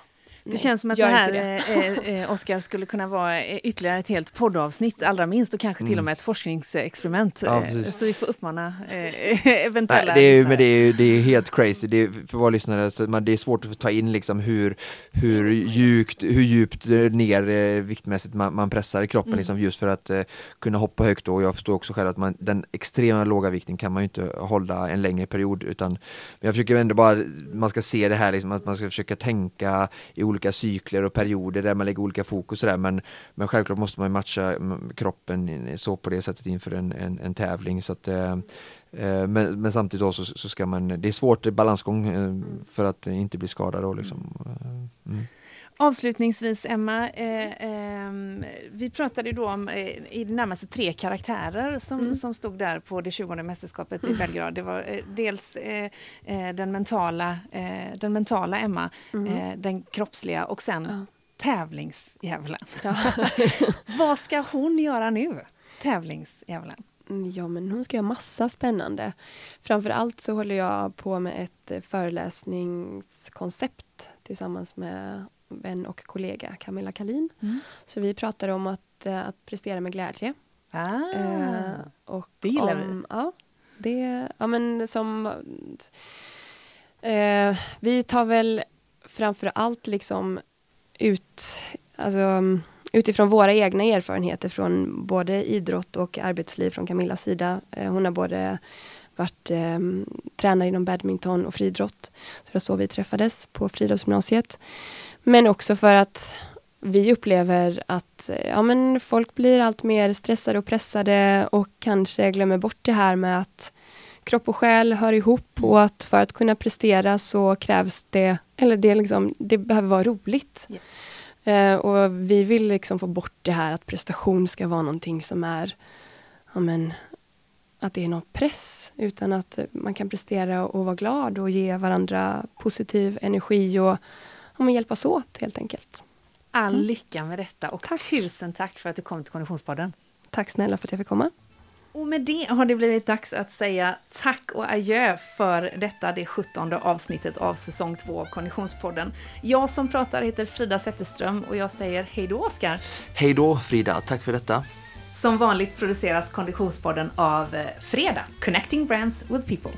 det känns som att det här, eh, eh, Oskar, skulle kunna vara eh, ytterligare ett helt poddavsnitt, allra minst, och kanske till och mm. med ett forskningsexperiment. Ja, eh, så vi får uppmana eh, eventuella... Nej, det, är, men det, är, det är helt crazy, det är, för våra lyssnare, så man, det är svårt att ta in liksom hur, hur, djupt, hur djupt ner eh, viktmässigt man, man pressar kroppen, mm. liksom, just för att eh, kunna hoppa högt. Och jag förstår också själv att man, den extrema låga vikten kan man ju inte hålla en längre period, utan jag försöker ändå bara, man ska se det här, liksom, att man ska försöka tänka i olika cykler och perioder där man lägger olika fokus och där, men, men självklart måste man matcha kroppen så på det sättet inför en, en, en tävling. Så att, eh, eh men, men, samtidigt så, så, ska man, det är svårt balansgång eh, för att inte bli skadad. Då, liksom. Eh, mm. Avslutningsvis Emma, eh, eh, vi pratade då om eh, i det närmaste tre karaktärer som, mm. som stod där på det 20 mästerskapet mm. i Belgrad. Det var eh, dels eh, eh, den, mentala, den mentala Emma, mm. den kroppsliga och sen ja. tävlingsdjävulen. Ja. Vad ska hon göra nu, tävlingsdjävulen? Mm, ja, men hon ska göra massa spännande. Framför allt så håller jag på med ett föreläsningskoncept tillsammans med vän och kollega Camilla Kalin. Mm. Så vi pratar om att, eh, att prestera med glädje. Ah, eh, och det gillar om, vi. Ja, det, ja men som... Eh, vi tar väl framför allt liksom ut, alltså, utifrån våra egna erfarenheter från både idrott och arbetsliv från Camillas sida. Eh, hon har både varit eh, tränare inom badminton och friidrott. Så det var så vi träffades på friidrottsgymnasiet. Men också för att vi upplever att ja, men folk blir allt mer stressade och pressade och kanske glömmer bort det här med att kropp och själ hör ihop och att för att kunna prestera så krävs det, eller det, liksom, det behöver vara roligt. Yeah. Uh, och vi vill liksom få bort det här att prestation ska vara någonting som är ja, men, att det är någon press, utan att man kan prestera och vara glad och ge varandra positiv energi och om att hjälpas åt helt enkelt. All mm. lycka med detta och tack. tusen tack för att du kom till Konditionspodden. Tack snälla för att jag fick komma. Och med det har det blivit dags att säga tack och adjö för detta, det sjuttonde avsnittet av säsong två av Konditionspodden. Jag som pratar heter Frida Zetterström och jag säger hej då Oskar. Hej då Frida, tack för detta. Som vanligt produceras Konditionspodden av eh, Freda, Connecting Brands with People.